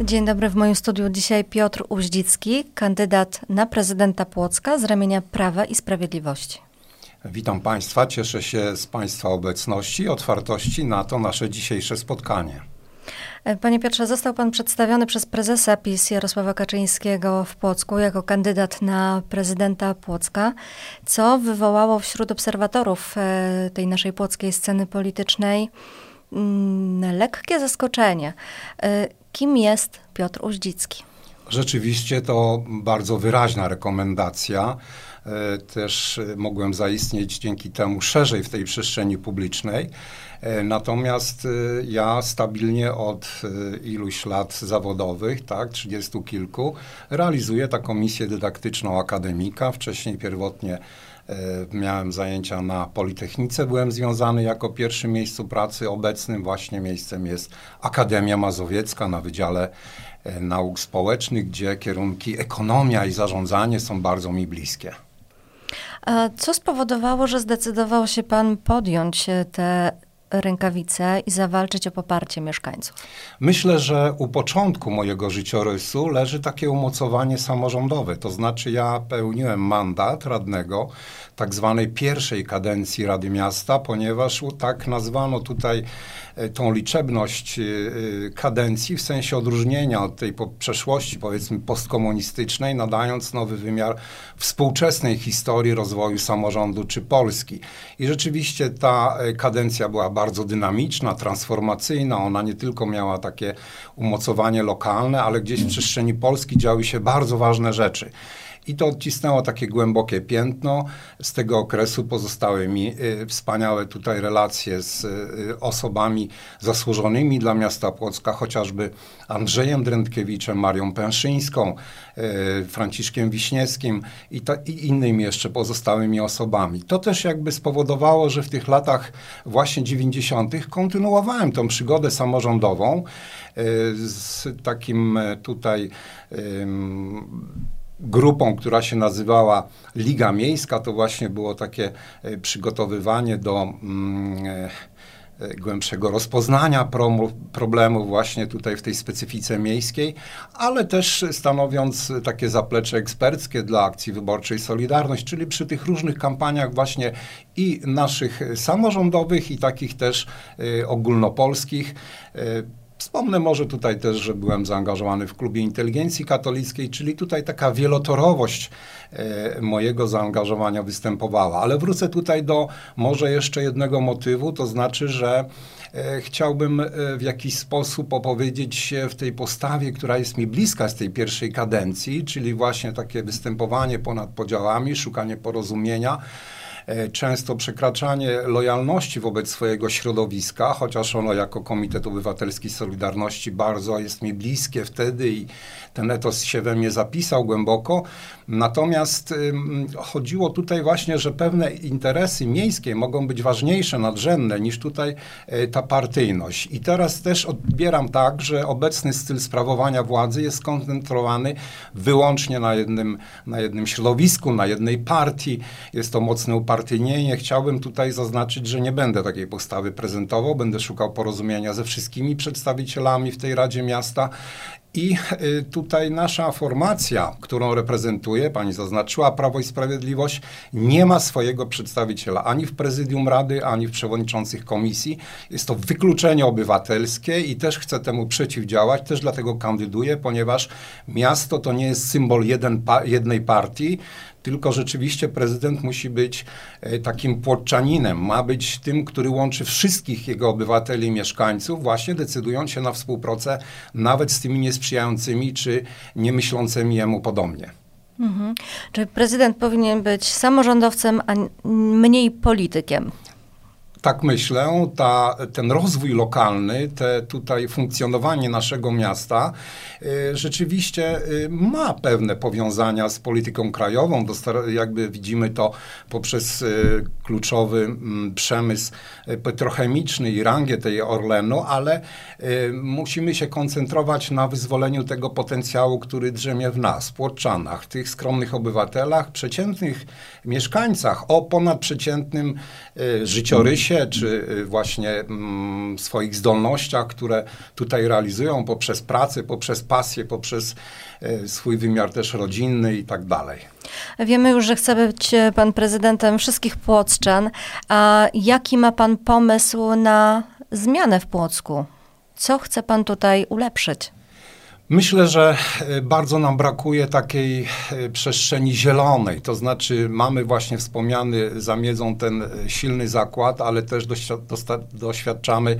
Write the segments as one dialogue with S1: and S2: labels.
S1: Dzień dobry, w moim studiu dzisiaj Piotr Uździcki, kandydat na prezydenta Płocka z ramienia Prawa i Sprawiedliwości.
S2: Witam Państwa, cieszę się z Państwa obecności i otwartości na to nasze dzisiejsze spotkanie.
S1: Panie Piotrze, został Pan przedstawiony przez prezesa PiS Jarosława Kaczyńskiego w Płocku jako kandydat na prezydenta Płocka, co wywołało wśród obserwatorów e, tej naszej płockiej sceny politycznej lekkie zaskoczenie. E, kim jest Piotr Uździcki?
S2: Rzeczywiście to bardzo wyraźna rekomendacja. E, też mogłem zaistnieć dzięki temu szerzej w tej przestrzeni publicznej. E, natomiast ja stabilnie od iluś lat zawodowych, tak, trzydziestu kilku, realizuję taką misję dydaktyczną akademika. Wcześniej pierwotnie miałem zajęcia na Politechnice, byłem związany jako pierwszym miejscu pracy. Obecnym właśnie miejscem jest Akademia Mazowiecka na Wydziale Nauk Społecznych, gdzie kierunki ekonomia i zarządzanie są bardzo mi bliskie.
S1: Co spowodowało, że zdecydował się Pan podjąć te rękawice i zawalczyć o poparcie mieszkańców?
S2: Myślę, że u początku mojego życiorysu leży takie umocowanie samorządowe. To znaczy, ja pełniłem mandat radnego tak zwanej pierwszej kadencji Rady Miasta, ponieważ tak nazwano tutaj e, tą liczebność e, e, kadencji w sensie odróżnienia od tej przeszłości, powiedzmy, postkomunistycznej, nadając nowy wymiar współczesnej historii rozwoju samorządu czy Polski. I rzeczywiście ta kadencja była bardzo dynamiczna, transformacyjna. Ona nie tylko miała takie umocowanie lokalne, ale gdzieś w przestrzeni Polski działy się bardzo ważne rzeczy. I to odcisnęło takie głębokie piętno. Z tego okresu pozostały mi y, wspaniałe tutaj relacje z y, osobami zasłużonymi dla miasta Płocka, chociażby Andrzejem Drętkiewiczem, Marią Pęszyńską, y, Franciszkiem Wiśniewskim i, i innymi jeszcze pozostałymi osobami. To też jakby spowodowało, że w tych latach właśnie 90. kontynuowałem tą przygodę samorządową z takim tutaj grupą, która się nazywała Liga Miejska. To właśnie było takie e, przygotowywanie do mm, e, e, głębszego rozpoznania problemów właśnie tutaj w tej specyfice miejskiej, ale też stanowiąc takie zaplecze eksperckie dla akcji wyborczej Solidarność, czyli przy tych różnych kampaniach właśnie i naszych samorządowych i takich też ogólnopolskich Wspomnę może tutaj też, że byłem zaangażowany w klubie inteligencji katolickiej, czyli tutaj taka wielotorowość e, mojego zaangażowania występowała. Ale wrócę tutaj do może jeszcze jednego motywu, to znaczy, że e, chciałbym e, w jakiś sposób opowiedzieć się w tej postawie, która jest mi bliska z tej pierwszej kadencji, czyli właśnie takie występowanie ponad podziałami, szukanie porozumienia często przekraczanie lojalności wobec swojego środowiska, chociaż ono jako Komitet Obywatelski Solidarności bardzo jest mi bliskie wtedy i ten etos się we mnie zapisał głęboko. Natomiast chodziło tutaj właśnie, że pewne interesy miejskie mogą być ważniejsze, nadrzędne niż tutaj e, ta partyjność. I teraz też odbieram tak, że obecny styl sprawowania władzy jest skoncentrowany wyłącznie na jednym, na jednym środowisku, na jednej partii. Jest to mocne upartyjnienie. Chciałbym tutaj zaznaczyć, że nie będę takiej postawy prezentował. Będę szukał porozumienia ze wszystkimi przedstawicielami w tej Radzie Miasta i y, tutaj nasza formacja, którą reprezentuje, pani zaznaczyła, Prawo i Sprawiedliwość, nie ma swojego przedstawiciela ani w prezydium Rady, ani w przewodniczących komisji. Jest to wykluczenie obywatelskie i też chcę temu przeciwdziałać, też dlatego kandyduję, ponieważ miasto to nie jest symbol jeden, jednej partii, tylko rzeczywiście prezydent musi być e, takim płotczaninem, ma być tym, który łączy wszystkich jego obywateli i mieszkańców, właśnie decydując się na współpracę nawet z tymi niesprzyjającymi czy niemyślącymi jemu podobnie.
S1: Mhm. Czy prezydent powinien być samorządowcem, a mniej politykiem?
S2: Tak myślę, ta, ten rozwój lokalny, te tutaj funkcjonowanie naszego miasta y, rzeczywiście y, ma pewne powiązania z polityką krajową. jakby widzimy to poprzez y, kluczowy mm, przemysł petrochemiczny i rangę tej Orlenu, ale musimy się koncentrować na wyzwoleniu tego potencjału, który drzemie w nas, Płotczanach, tych skromnych obywatelach, przeciętnych mieszkańcach o ponadprzeciętnym życiorysie, czy właśnie mm, swoich zdolnościach, które tutaj realizują poprzez pracę, poprzez pasję, poprzez swój wymiar też rodzinny i tak dalej.
S1: Wiemy już, że chce być pan prezydentem wszystkich Płoczczan. A jaki ma pan pomysł na zmianę w Płocku? Co chce pan tutaj ulepszyć?
S2: Myślę, że e, bardzo nam brakuje takiej e, przestrzeni zielonej. To znaczy, mamy właśnie wspomniany za miedzą ten e, silny zakład, ale też doświadczamy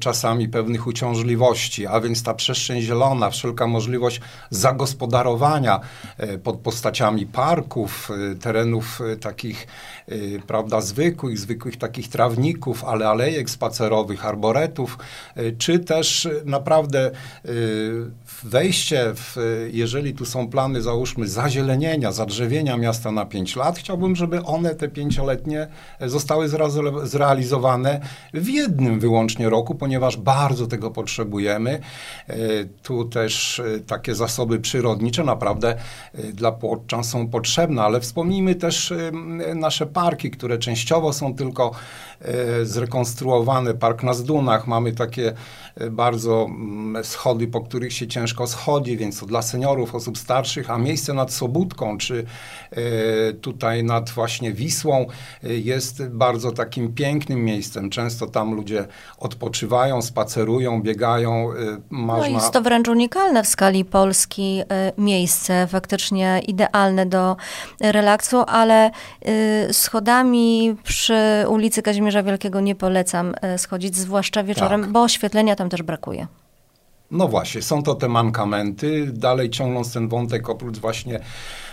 S2: czasami pewnych uciążliwości, a więc ta przestrzeń zielona, wszelka możliwość zagospodarowania pod postaciami parków, terenów takich, prawda, zwykłych, zwykłych takich trawników, ale alejek spacerowych, arboretów, czy też naprawdę wejście, w, jeżeli tu są plany, załóżmy, zazielenienia, zadrzewienia miasta na 5 lat, chciałbym, żeby one, te pięcioletnie, zostały zrealizowane w jednym wyłącznie roku, ponieważ bardzo tego potrzebujemy. E, tu też e, takie zasoby przyrodnicze naprawdę e, dla Płoczczan są potrzebne, ale wspomnijmy też nasze parki, które częściowo są tylko zrekonstruowane. Park na Zdunach, mamy takie bardzo schody, po których się ciężko schodzi, więc to dla seniorów, osób starszych, a miejsce nad Sobótką, czy e, tutaj nad właśnie Wisłą e, jest bardzo takim pięknym miejscem. Często tam ludzie odpoczywają, spacerują, biegają. E,
S1: można... No jest to wręcz unikalne w skali Polski miejsce, faktycznie idealne do relaksu, ale schodami przy ulicy Kazimierza Wielkiego nie polecam schodzić, zwłaszcza wieczorem, tak. bo oświetlenia tam też brakuje.
S2: No właśnie, są to te mankamenty. Dalej ciągnąc ten wątek, oprócz właśnie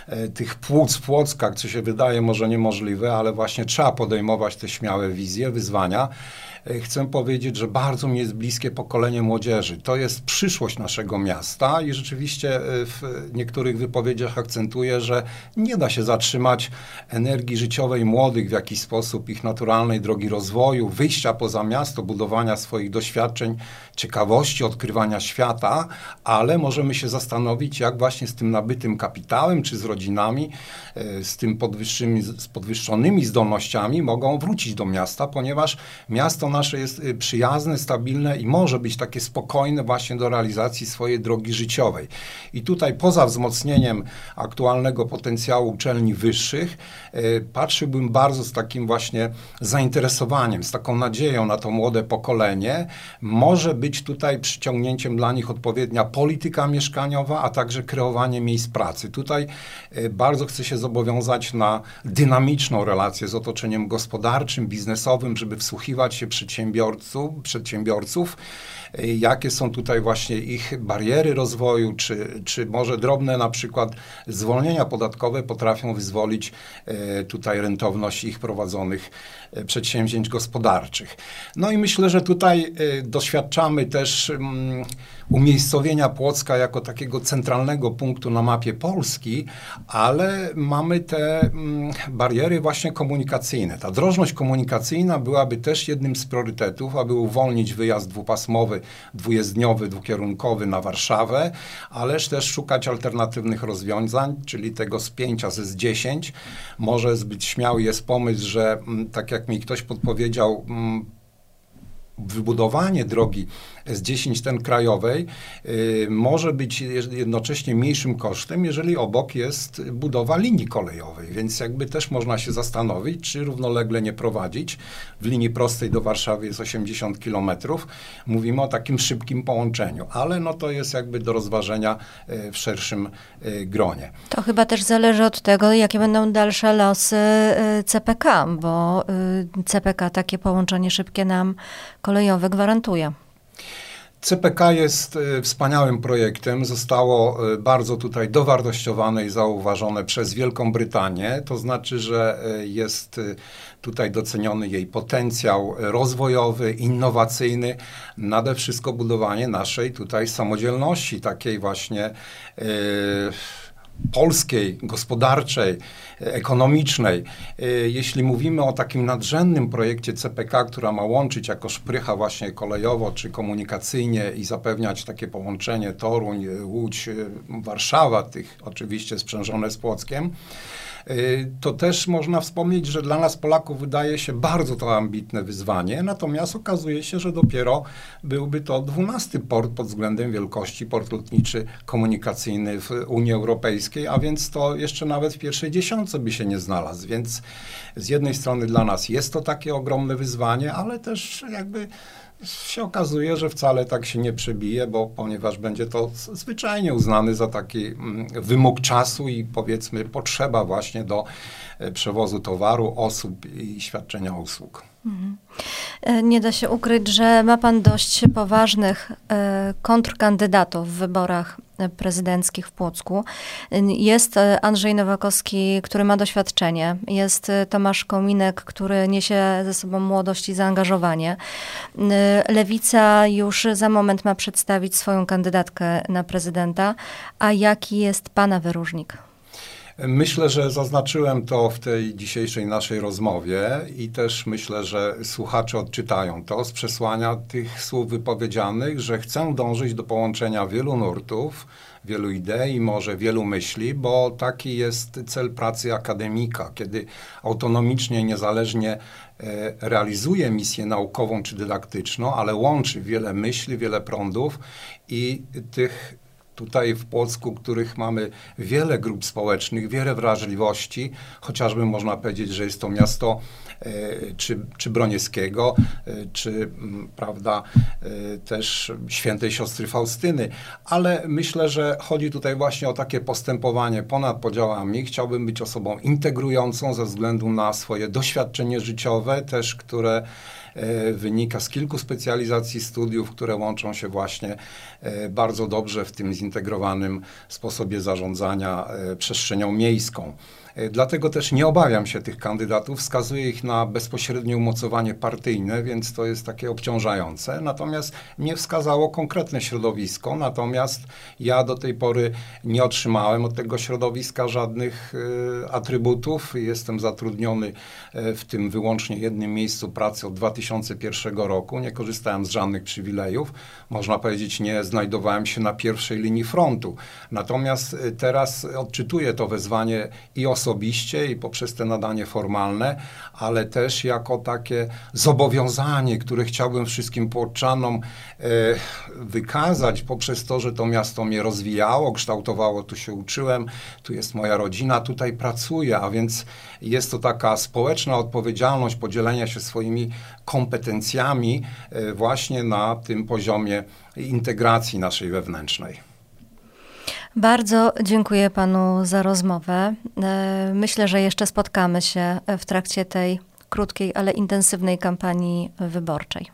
S2: e, tych płuc Płocka, co się wydaje może niemożliwe, ale właśnie trzeba podejmować te śmiałe wizje, wyzwania. E, chcę powiedzieć, że bardzo mi jest bliskie pokolenie młodzieży. To jest przyszłość naszego miasta i rzeczywiście e, w niektórych wypowiedziach akcentuję, że nie da się zatrzymać energii życiowej młodych w jakiś sposób, ich naturalnej drogi rozwoju, wyjścia poza miasto, budowania swoich doświadczeń, ciekawości, odkrywania świata, ale możemy się zastanowić, jak właśnie z tym nabytym kapitałem, czy z rodzinami, e, z tym podwyższymi, z podwyższonymi zdolnościami mogą wrócić do miasta, ponieważ miasto nasze jest y, przyjazne, stabilne i może być takie spokojne właśnie do realizacji swojej drogi życiowej. I tutaj poza wzmocnieniem aktualnego potencjału uczelni wyższych, y, patrzyłbym bardzo z takim właśnie zainteresowaniem, z taką nadzieją na to młode pokolenie. Może być tutaj przyciągnięciem dla nich odpowiednia polityka mieszkaniowa, a także kreowanie miejsc pracy. Tutaj y, bardzo chcę się zobowiązać na dynamiczną relację z otoczeniem gospodarczym, biznesowym, żeby wsłuchiwać się przy przedsiębiorców, przedsiębiorców, jakie są tutaj właśnie ich bariery rozwoju, czy, czy może drobne na przykład zwolnienia podatkowe potrafią wyzwolić e, tutaj rentowność ich prowadzonych e, przedsięwzięć gospodarczych. No i myślę, że tutaj e, doświadczamy też mm, umiejscowienia Płocka jako takiego centralnego punktu na mapie Polski, ale mamy te mm, bariery właśnie komunikacyjne. Ta drożność komunikacyjna byłaby też jednym z priorytetów, aby uwolnić wyjazd dwupasmowy, dwujezdniowy, dwukierunkowy na Warszawę, ależ też szukać alternatywnych rozwiązań, czyli tego spięcia ze S10. Może zbyt śmiały jest pomysł, że mm, tak jak mi ktoś podpowiedział, mm, wybudowanie drogi S10 ten krajowej y, może być jednocześnie mniejszym kosztem, jeżeli obok jest budowa linii kolejowej, więc jakby też można się zastanowić, czy równolegle nie prowadzić. W linii prostej do Warszawy jest 80 km. Mówimy o takim szybkim połączeniu, ale no to jest jakby do rozważenia y, w szerszym y, gronie.
S1: To chyba też zależy od tego, jakie będą dalsze losy CPK, bo CPK takie połączenie szybkie nam kolejowe gwarantuje.
S2: CPK jest e, wspaniałym projektem. Zostało e, bardzo tutaj dowartościowane i zauważone przez Wielką Brytanię. To znaczy, że e, jest tutaj doceniony jej potencjał rozwojowy, innowacyjny, nade wszystko budowanie naszej tutaj samodzielności, takiej właśnie. Yy, polskiej, gospodarczej, ekonomicznej. E, jeśli mówimy o takim nadrzędnym projekcie CPK, która ma łączyć jako szprycha właśnie kolejowo czy komunikacyjnie i zapewniać takie połączenie Toruń, Łódź, Warszawa, tych oczywiście sprzężone z Płockiem, to też można wspomnieć, że dla nas Polaków wydaje się bardzo to ambitne wyzwanie, natomiast okazuje się, że dopiero byłby to dwunasty port pod względem wielkości, port lotniczy komunikacyjny w Unii Europejskiej, a więc to jeszcze nawet w pierwszej dziesiątce by się nie znalazł. Więc z jednej strony dla nas jest to takie ogromne wyzwanie, ale też jakby się okazuje, że wcale tak się nie przebije, bo ponieważ będzie to zwyczajnie uznany za taki mm, wymóg czasu i powiedzmy potrzeba właśnie do e, przewozu towaru, osób i świadczenia usług. Mhm.
S1: E, nie da się ukryć, że ma pan dość poważnych e, kontrkandydatów w wyborach prezydenckich w Płocku. Jest Andrzej Nowakowski, który ma doświadczenie. Jest Tomasz Kominek, który niesie ze sobą młodość i zaangażowanie. Lewica już za moment ma przedstawić swoją kandydatkę na prezydenta. A jaki jest pana wyróżnik?
S2: Myślę, że zaznaczyłem to w tej dzisiejszej naszej rozmowie i też myślę, że słuchacze odczytają to z przesłania tych słów wypowiedzianych, że chcę dążyć do połączenia wielu nurtów, wielu idei, może wielu myśli, bo taki jest cel pracy akademika, kiedy autonomicznie niezależnie e, realizuje misję naukową czy dydaktyczną, ale łączy wiele myśli, wiele prądów i tych tutaj w Płocku, których mamy wiele grup społecznych, wiele wrażliwości, chociażby można powiedzieć, że jest to miasto e, czy, czy Bronieckiego, e, czy prawda, e, też świętej siostry Faustyny, ale myślę, że chodzi tutaj właśnie o takie postępowanie ponad podziałami. Chciałbym być osobą integrującą ze względu na swoje doświadczenie życiowe, też które wynika z kilku specjalizacji studiów, które łączą się właśnie e, bardzo dobrze w tym zintegrowanym sposobie zarządzania e, przestrzenią miejską. E, dlatego też nie obawiam się tych kandydatów, wskazuję ich na bezpośrednie umocowanie partyjne, więc to jest takie obciążające. Natomiast mnie wskazało konkretne środowisko, natomiast ja do tej pory nie otrzymałem od tego środowiska żadnych y, atrybutów. Jestem zatrudniony w tym wyłącznie jednym miejscu pracy od 2001 roku. Nie korzystałem z żadnych przywilejów. Można powiedzieć, nie znajdowałem się na pierwszej linii frontu. Natomiast teraz odczytuję to wezwanie i osobiście, osobiście i poprzez te nadanie formalne, ale też jako takie zobowiązanie, które chciałbym wszystkim płoczanom e, wykazać poprzez to, że to miasto mnie rozwijało, kształtowało, tu się uczyłem, tu jest moja rodzina, tutaj pracuję, a więc jest to taka społeczna odpowiedzialność podzielenia się swoimi kompetencjami e, właśnie na tym poziomie integracji naszej wewnętrznej.
S1: Bardzo dziękuję panu za rozmowę. E, myślę, że jeszcze spotkamy się w trakcie tej krótkiej, ale intensywnej kampanii wyborczej.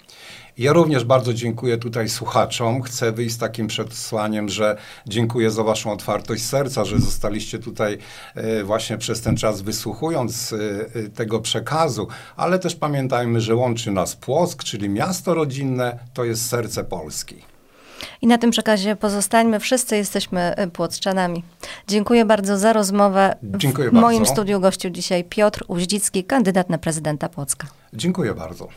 S2: Ja również bardzo dziękuję tutaj słuchaczom. Chcę wyjść z takim przesłaniem, że dziękuję za Waszą otwartość serca, że zostaliście tutaj e, właśnie przez ten czas wysłuchując e, tego przekazu, ale też pamiętajmy, że łączy nas Płock, czyli miasto rodzinne, to jest serce Polski.
S1: I na tym przekazie pozostańmy. Wszyscy jesteśmy y, płotczanami. Dziękuję bardzo za rozmowę.
S2: Dziękuję
S1: w bardzo. moim studiu gościu dzisiaj Piotr Uździcki, kandydat na prezydenta Płocka.
S2: Dziękuję bardzo.